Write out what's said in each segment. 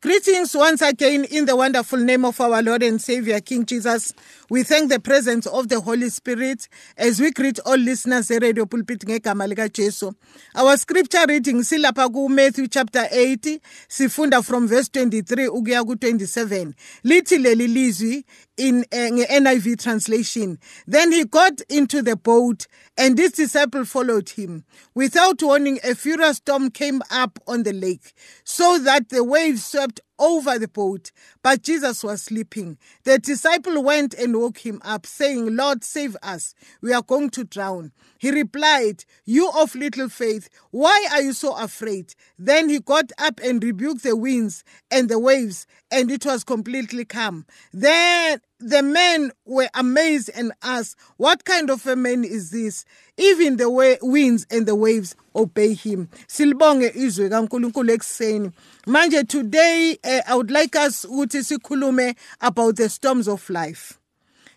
Greetings once again in the wonderful name of our Lord and Savior King Jesus. We thank the presence of the Holy Spirit as we greet all listeners Radio Pulpit ngegama Jesu. Our scripture reading silapha ku Matthew chapter 8 sifunda from verse 23 ukuya ku 27. Lithi leli lizwi in uh, NIV translation. Then he got into the boat and his disciples followed him. Without warning, a furious storm came up on the lake, so that the waves swept except over the boat, but Jesus was sleeping. The disciple went and woke him up, saying, Lord, save us. We are going to drown. He replied, You of little faith, why are you so afraid? Then he got up and rebuked the winds and the waves, and it was completely calm. Then the men were amazed and asked, What kind of a man is this? Even the way, winds and the waves obey him. Silbonge izwe kaNkulunkulu ekseni. Manje today uh, I would like us ukuthi sikhulume about the storms of life.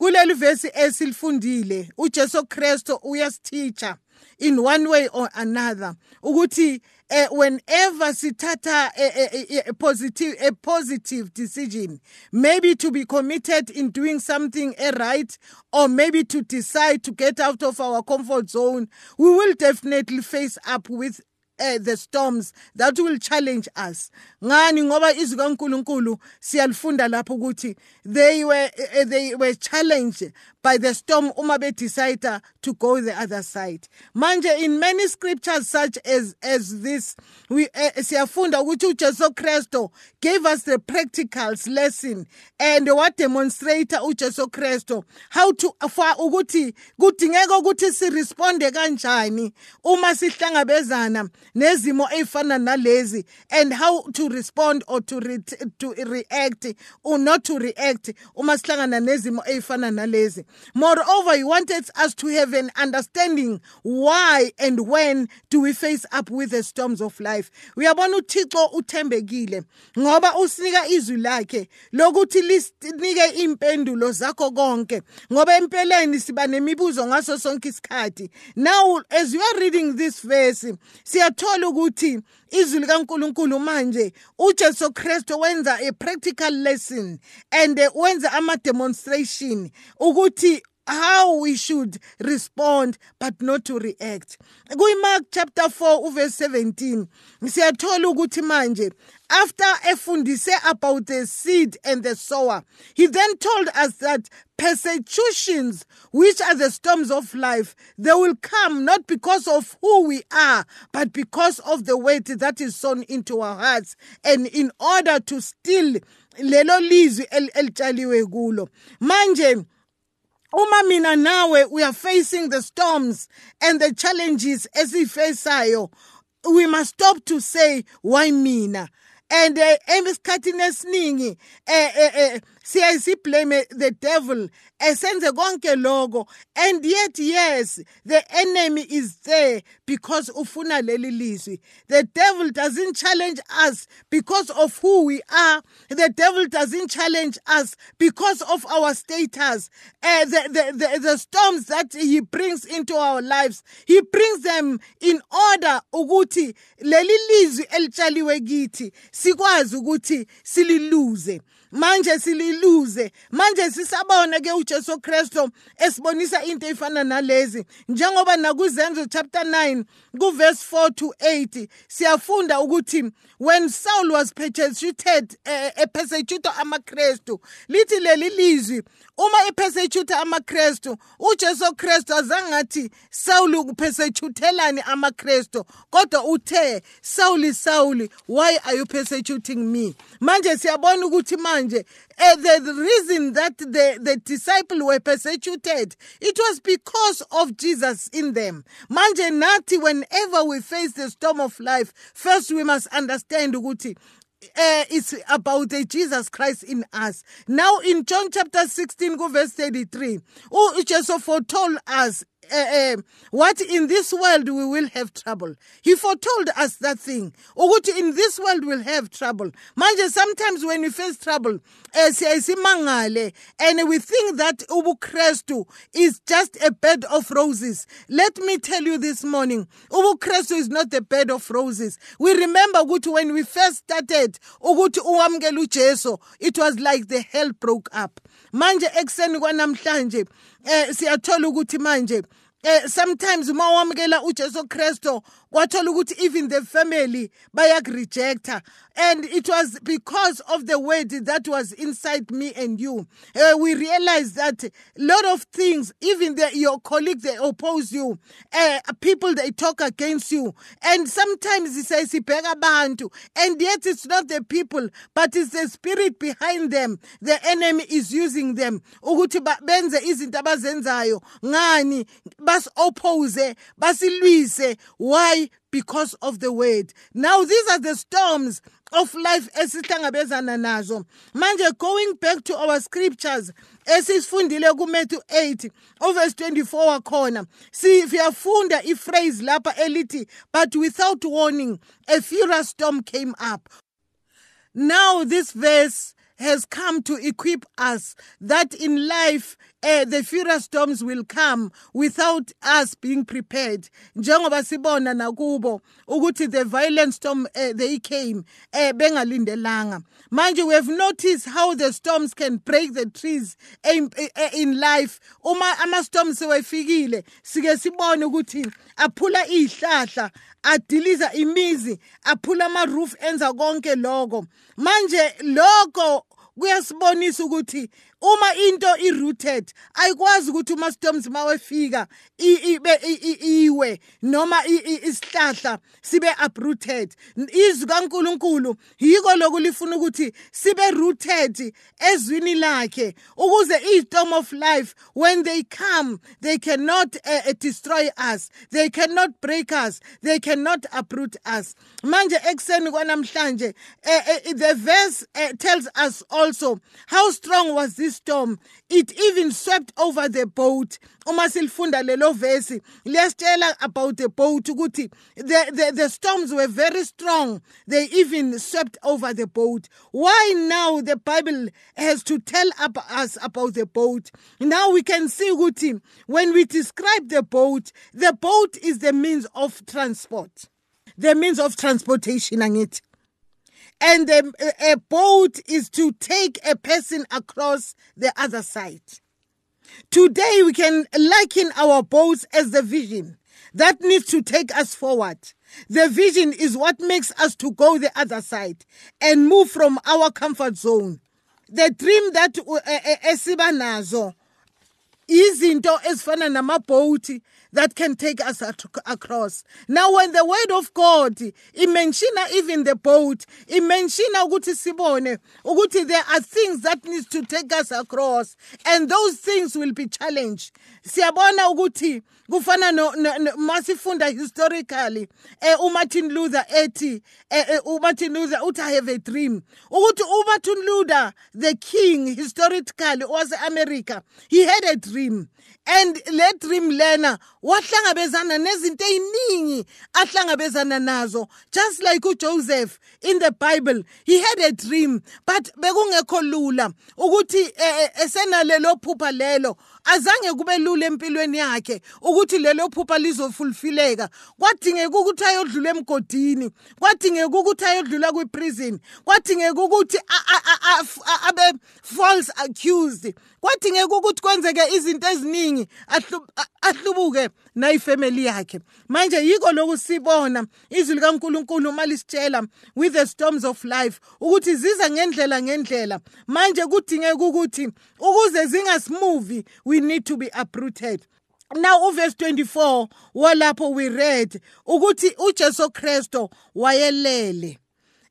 Kuleli verse esilifundile uJesu Kristo uyasiteacher in one way or another ukuthi uh, whenever sithatha a, a, a, positive a positive decision maybe to be committed in doing something right or maybe to decide to get out of our comfort zone we will definitely face up with uh, the storms that will challenge us. Ngani? Ngoba izwi kaNkuluNkulu siyalifunda lapho ukuthi they were uh, they were challenged by the storm uma decide to go the other side. Manje in many scriptures such as as this we uh, siyafunda ukuthi uJesu Kristo gave us the practicals lesson and what demonstrate uJesu Kristo how to for ukuthi kudingeka ukuthi si responde kanjani uma sihlangabezana nezimo ezifana nalezi and how to respond or to re to react or not to react uma sihlangana nezimo ezifana nalezi. Moreover he wanted us to have an understanding why and when do we face up with the storms of life. Uyabona uThixo uthembekile ngoba usinika izwi lakhe lokuthi lisinike impendulo zakho konke ngoba empeleni siba nemibuzo ngaso sonke isikhathi. Now as you are reading this verse siyathola ukuthi izwi likaNkuluNkulu manje uJesu Kristu wenza a practical lesson and wenza ama demonstration ukuthi how we should respond but not to react. Kuyimark chapter 4 uverse 17 siyathola ukuthi manje after efundise about the seed and the sower he then told us that persecutions which are the storms of life they will come not because of who we are but because of the weight that is sown into our hearts and in order to still lelo lizwi elitshaliwe kulo. Manje uma mina nawe we are facing the storms and the challenges esifesayo we must stop to say why mina? And uh, esikhathini esiningi eh eh siyaye siblame the devil esenze konke lokho and yet yes the enemy is there because ufuna leli lizwi. The devil doesn't challenge us because of who we are. The devil doesn't challenge us because of our status. Uh, the, the, the, the storms that he brings into our lives he brings them in order ukuthi leli lizwi elitshaliwe kithi sikwazi ukuthi sililuze manje sililuze manje sisabona ke uJesu Kristo esibonisa into efana nalezi. Njengoba nakuzenzo chapter 9 ku verse 4 to 8 siyafunda ukuthi when Saul was persecuted uh, persecuted amaKristu lithi leli lizwi uma epersecute amaKristu uJesu Kristu azangathi Saul ukupersecuthelani amaKristu kodwa uthe Saul Saul why are you persecuting me? Manje siyabona ukuthi manje uh, the reason that the, the disciples were persecuted it was because of Jesus in them manje nathi whenever we face the storm of life first we must understand ukuthi uh, it's about the Jesus Christ in us. Now in John chapter 16, verse 33, oh, Jesus foretold us uh, what in this world we will have trouble? He foretold us that thing. Ukuthi in this world we'll have trouble. Manje sometimes when we face trouble siyayisimangale and we think that ubukrestu is just a bed of roses. Let me tell you this morning ubukrestu is not a bed of roses. We remember when we first started it was like the hell broke up. Manje ekuseni kwanamhlanje eh siyathola ukuthi manje eh sometimes uma wamukela uJesu Kristo kwathola ukuthi even the family bayakurejecta. And it was because of the word that was inside me and you. Uh, we realized that a lot of things even the, your colleagues they oppose you. Uh, people they talk against you. And sometimes he says and yet it's not the people but it's the spirit behind them. The enemy is using them. Ukuthi benze izinto abazenzayo. Ngani? Bas oppose basilwise. Why because of the word. Now, these are the storms of life esihlangabezana nazo manje going back to our scriptures esisifundile kuMatthew 8 verse 24 wakhona siyafunda iphrase lapha elithi but without warning a furious storm came up now this verse has come to equip us that in life uh, the furious storms will come without us being prepared. Njengoba sibona nakubo ukuthi the violent storm uh, they came uh, bengalindelanga. Manje we have noticed how the storms can break the trees in, in life. Uma ama-storms sewefikile sike sibone ukuthi aphula iy'hlahla adiliza imizi aphula ama-roof enza konke lokho. Manje lokho kuyasibonisa ukuthi uma into i-rooted ayikwazi ukuthi uma storms mawefika ibe iwe noma isihlahla sibe uprooted. Izwi kaNkuluNkulu yiko lokulifuna ukuthi sibe rooted ezwini lakhe ukuze i-storm of life when they come they cannot uh, destroy us. They cannot break us. They cannot uproot us. Manje ekseni kwanamhlanje uh, the verse uh, tells us also how strong was this storm it even swept over the boat. Uma lelo verse liyasitshela about the boat ukuthi the, the, the storms were very strong. They even swept over the boat. Why now the bible has to tell us about the boat? Now we can see ukuthi when we describe the boat the boat is the means of transport. The means of transportation angithi and a, a boat is to take a person across the other side. Today, we can liken our boats as the vision that needs to take us forward. The vision is what makes us to go the other side and move from our comfort zone. The dream that uh, uh, uh, esiba nazo izinto ezifana namabhoti that can take us across. Now, when the word of God, it mentions even the boat, it mentions ukuthi sibone, ukuthi there are things that needs to take us across, and those things will be challenged. Siyabona ukuthi kufana masifunda historically eh uMartin Luther ethi eh, eh, uMartin Luther uthi I have a dream ukuthi uMartin Luther the king historically was America he had a dream and le dream lena wahlangabezana nezinto eziningi ahlangabezana nazo. Just like uJoseph in the Bible he had a dream but bekungekho lula ukuthi esenalelo phupha lelo. Azange kube lula empilweni yakhe ukuthi lelo phupha lizofulfileka kwadingeka ukuthi ayodlula emgodini kwadingeka ukuthi ayodlula kwiprison kwadingeka ukuthi abe false accused kwadingeka ukuthi kwenzeke izinto eziningi ahlubuke. Nayifamily yakhe. Manje yiko lokhu sibona izwi likaNkuluNkulu uma lisitshela with the storms of life ukuthi ziza ngendlela ngendlela. Manje kudingeka ukuthi ukuze zingasmove we need to be uprooted. Now uverse 24 walapho we read ukuthi uJesu Kristo wayelele.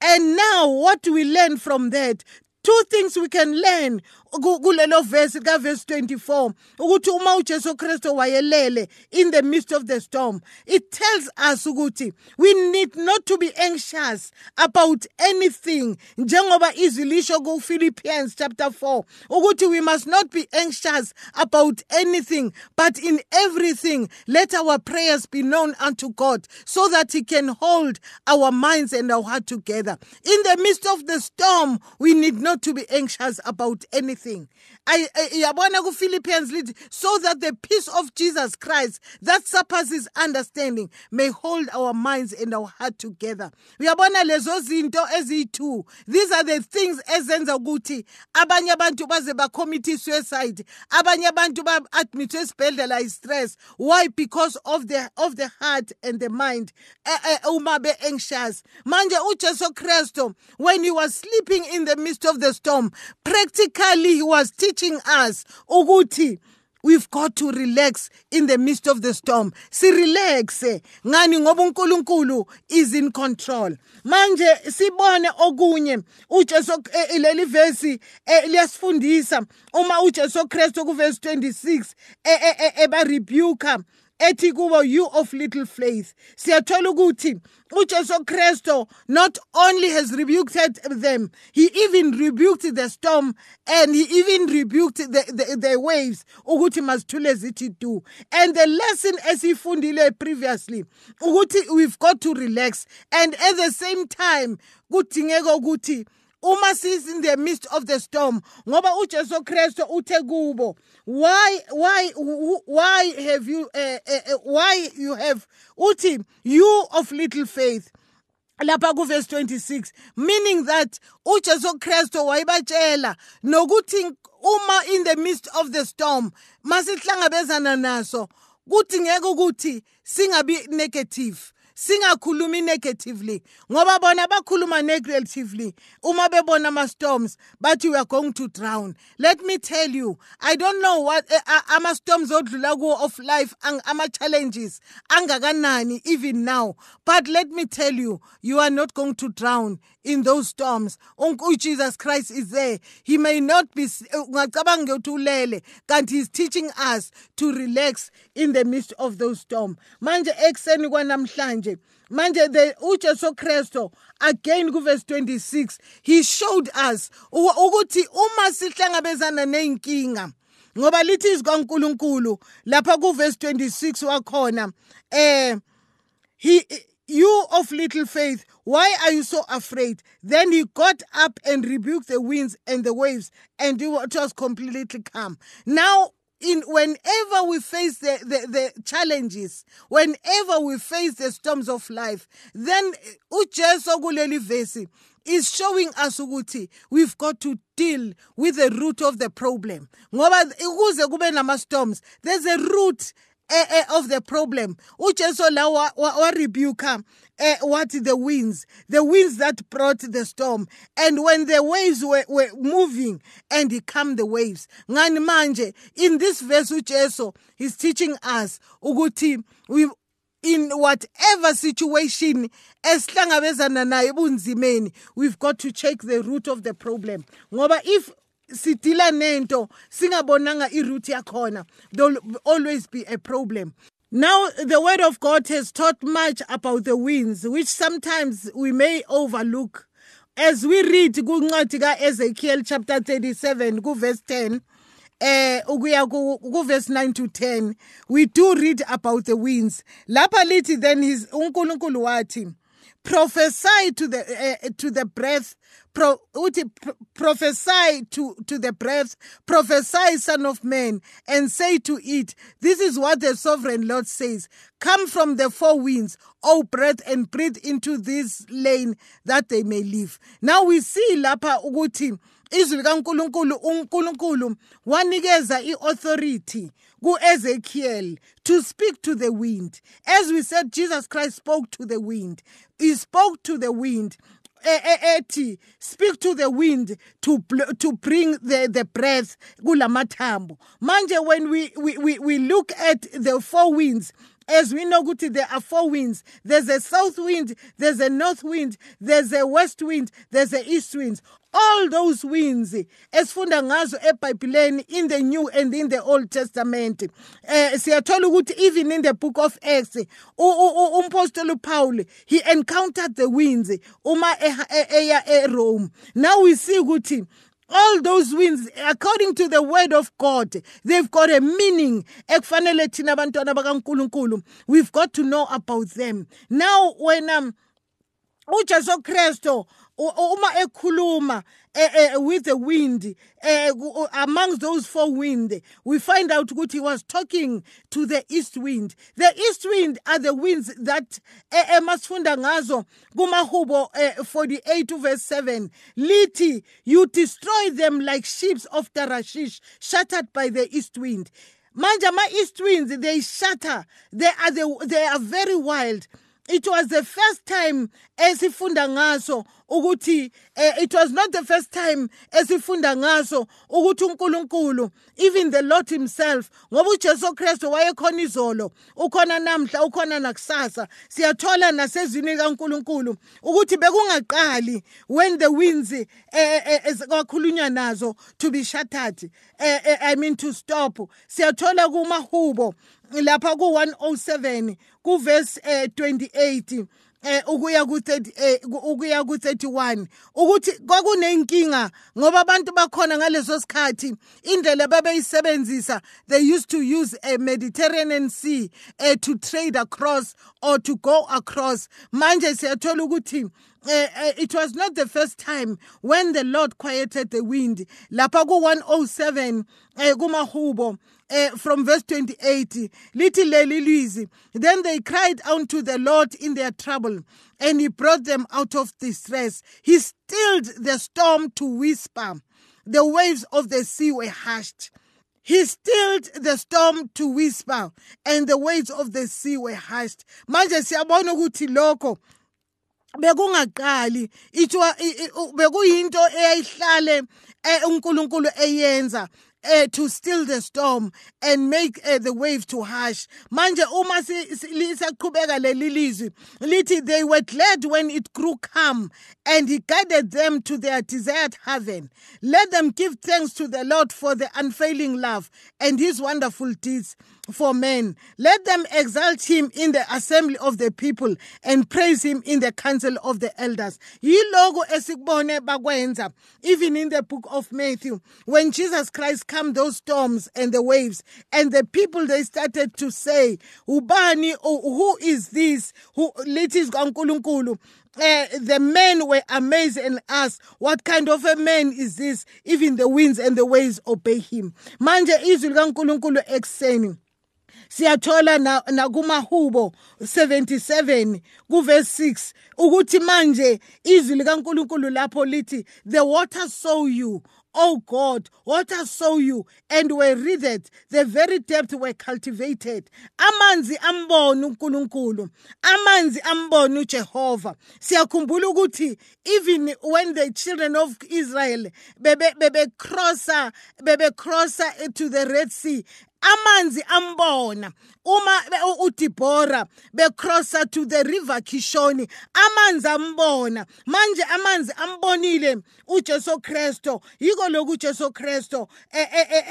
And now what we learn from that two things we can learn kulelo verse ka verse 24 ukuthi uma uJesu Kristu wayelele in the midst of the storm it tells us ukuthi we need not to be anxious about anything. Njengoba izwi lisho ku Philippians chapter 4 ukuthi we must not be anxious about anything but in everything let our prayers be known unto God so that he can hold our minds and our heart together. In the midst of the storm we need not to be anxious about anything thing yabona ku-philippians lithi so that the peace of jesus christ that surpasses understanding may hold our minds and our heart together. Uyabona lezo zinto eziyi-two? These are the things ezenza ukuthi abanye abantu baze bacommit suicide. Abanye abantu ba-admithwe esibhedlela i-stress why? Because of the, of the heart and the mind. Uma be-anxious. Manje ujesu kristu when he was sleeping in the midst of the storm practically he was teaching us ukuthi we've got to relax in the midst of the storm. Sirelaxe ngani ngoba uNkulunkulu is in control. Manje sibone okunye uJesu eh, leli verse eh, liyasifundisa. Uma uJesu Kristu ku verse 26 eba rebuke ethi kubo you of little faith. Siyathola ukuthi uJesu Kristo not only has rebuked them he even rebuked the storm and he even rebuked the, the, the waves ukuthi masithule zithi do and the lesson esifundile previously ukuthi we've got to relax and at the same time kudingeka ukuthi uma sis in the midst of the storm ngoba uJesu Kristu uthe kubo why why why have you uh, uh, why you have uthi you of little faith? Lapha kuverse 26 meaning that uJesu Kristu wayibatshela nokuthi uma in the midst of the storm masihlangabezana naso kudingeka ukuthi singabi negative singakhulumi negatively ngoba bona bakhuluma negatively. Uma bebona ama storms bathi we are going to drown. Let me tell you i don't know what uh, ama storms odlula kuwo of life ama challenges angakanani even now. But let me tell you you are not going to drown in those storms. Jesus Christ is there. He may not be ungacabanga ukuthi ulele kanti he's teaching us to relax in the midst of those storms manje ekseni kwanamhlanje manje the uJesu Kristo again kuverse 26 he showed us ukuthi uma sihlangabezana nenkinga ngoba lithi izikaNkuluNkulu lapha kuverse 26 wakhona eh he you of little faith, why are you so afraid? Then he got up and rebuked the winds and the waves, and it was completely calm. Now, in whenever we face the, the, the, challenges, whenever we face the storms of life, then eh, uJesu kuleli verse is showing us ukuthi we've got to deal with the root of the problem. Ngoba ukuze kube storms, there's a root of the problem. Ujesu la warebuka uh, what the winds the winds that brought the storm. And when the waves were, were moving and he calmed the waves. Ngani manje in this verse ujesu he's teaching us ukuthi we in whatever situation esihlangabezana nayo ebunzimeni we've got to check the root of the problem. Ngoba if sidila nento singabonanga iroute yakhona. There will always be a problem. Now the word of god has taught much about the winds which sometimes we may overlook. As we read kuncwadi ka-ezekiel chapter 37 kuverse 10 eh ukuya ku verse 9 to 10 we do read about the winds. Lapha lithi then his uNkulunkulu prophesy to the uh, to the breath. Pro, prophesy to to the breath. Prophesy son of man and say to it this is what the sovereign lord says. Come from the four winds o breath and breathe into this lane that they may live. Now we see lapha ukuthi izwi likaNkuluNkulu uNkulunkulu wanikeza iauthority ku-Ezekiel to speak to the wind. As we said, Jesus Christ spoke to the wind. He spoke to the wind. ethi speak to the wind to to bring the the breath kulamathambo manje when we we we, we look at the four winds as we know ukuthi there are four winds. There's a south wind there's a north wind there's a west wind there's a east wind. All those winds as esifunda ngazo eBhayibhelini in the New and in the Old Testament. Eh siyathola ukuthi even in the book of Acts umpostoli Paul he encountered the winds uma eya eRome. Now we see ukuthi all those winds according to the word of god they've got a meaning. Ekufanele thina abantwana bakaNkuluNkulu we've got to know about them. Now when um uJesu Kristo uma ekhuluma eh, with the wind eh, amongst those four wind we find out what he was talking to the east wind. The east wind are the winds that emasifunda ngazo. Kumahubo 48 verse 7 Liti, you destroy them like ships of Tarashish shattered by the east wind. Manje ama east winds they shatter. They are the, they are very wild it was the first time esifunda ngaso ukuthi uh, it was not the first time esifunda ngaso ukuthi uNkulunkulu even the Lord himself ngoba uJesu Kristu wayekhona izolo ukhona namhla ukhona nakusasa. Siyathola nasezwini kaNkulunkulu ukuthi bekungaqali when the winds kwakhulunywa eh, eh, nazo to be shattered i mean to stop. Siyathola kumahubo lapha ku 107 kuverse 28 eh ukuya ku 30 eh ukuya ku 31 ukuthi kwakunenkinga ngoba abantu bakhona ngaleso sikhathi indlela babeyisebenzisa they used to use a Mediterranean Sea eh, to trade across or to go across manje siyathola ukuthi uh, it was not the first time when the Lord quieted the wind. Lapha ku 107 uh, kumahubo uh, from verse 28 lithi leli lizwi then they cried unto the Lord in their trouble and he brought them out of distress. He stilled the storm to whisper. The waves of the sea were hushed. He stilled the storm to whisper and the waves of the sea were hushed. Manje siyabona ukuthi lokho bekungaqali. Ithiwa bekuyinto eyayihlale uNkulunkulu eyenza uh, to still the storm and make uh, the wave to hush. Manje uma lisaqhubeka leli lizwi lithi they were glad when it grew calm and he guided them to their desired haven. Let them give thanks to the lord for the unfailing love and his wonderful deeds for men. Let them exalt him in the assembly of the people and praise him in the council of the elders. Even in the book of Matthew when Jesus Christ calmed those storms and the waves and the people they started to say ubani who is this who lithi kaNkulunkulu uh, the men were amazed and asked, What kind of a man is this? Even the winds and the waves obey him. Manje izwi likaNkulunkulu ekuseni siyathola nakumahubo 77 kuverse 6 ukuthi manje izwi likaNkuluNkulu lapho lithi the water saw you O God, waters saw you and were wreathed, the very depth were cultivated. Amanzi ambona uNkulunkulu, amanzi ambona uJehova. Siyakhumbula ukuthi even when the children of Israel bebe bebe crosser bebe crosser to the Red Sea, amanzi ambona. Uma uDibora becrossa to the river Kishoni amanzi ambona. Manje amanzi ambonile uJesu Kristo yiko lokhu uJesu Kristo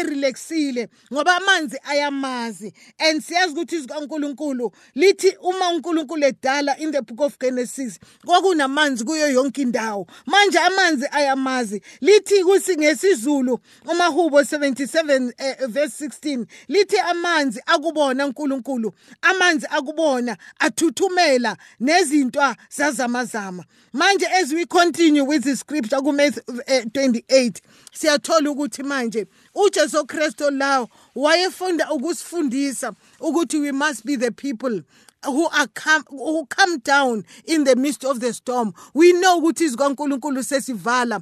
erelaxile e, e, ngoba amanzi ayamazi. And siyazi ukuthi izikaNkuluNkulu lithi uma uNkulunkulu edala in the book of Genesis kwakunamanzi kuyo yonke indawo. Manje amanzi ayamazi. Lithi kusingesizulu umahubo 77 uh, verse 16 lithi amanzi akubona uNkulunkulu amanzi akubona athuthumela nezinto zazamazama. Manje as we continue with the scripture ku Matthew 28 siyathola ukuthi manje uJesu Kristo lawo wayefunda ukusifundisa ukuthi we must be the people. Who are come who come down in the midst of the storm. We know ukuthi izikaNkulunkulu sesivala.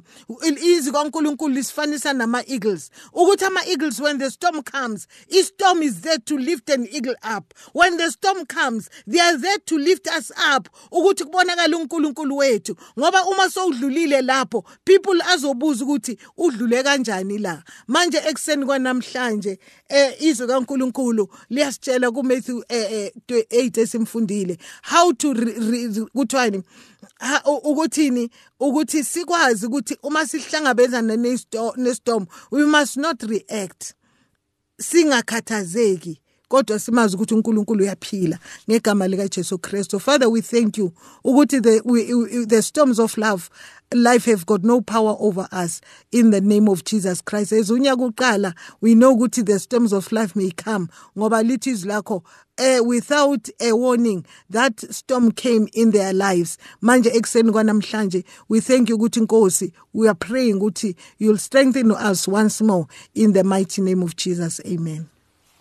izikaNkulunkulu lisifanisa nama eagles ukuthi ama eagles when the storm comes i storm is there to lift an eagle up. When the storm comes they are there to lift us up ukuthi kubonakala uNkulunkulu wethu. Ngoba uma sowudlulile lapho people azobuza ukuthi udlule kanjani la. Manje ekseni kwanamhlanje eh izwi kaNkulunkulu liyasitshela ku Matthew eh 8 esimfundile. How to kuthiwani ukuthini? Ukuthi sikwazi ukuthi uma sihlangabezana nestorm we must not react. Singakhathazeki. Kodwa simazi ukuthi uNkulunkulu uyaphila ngegama lika Jesu Father we thank you ukuthi the we, the storms of love life have got no power over us in the name of Jesus Christ. Ezunyaka uqala we know ukuthi the storms of life may come ngoba lithi izwi uh, without a warning that storm came in their lives. Manje we thank you ukuthi we are praying you'll strengthen us once more in the mighty name of Jesus. Amen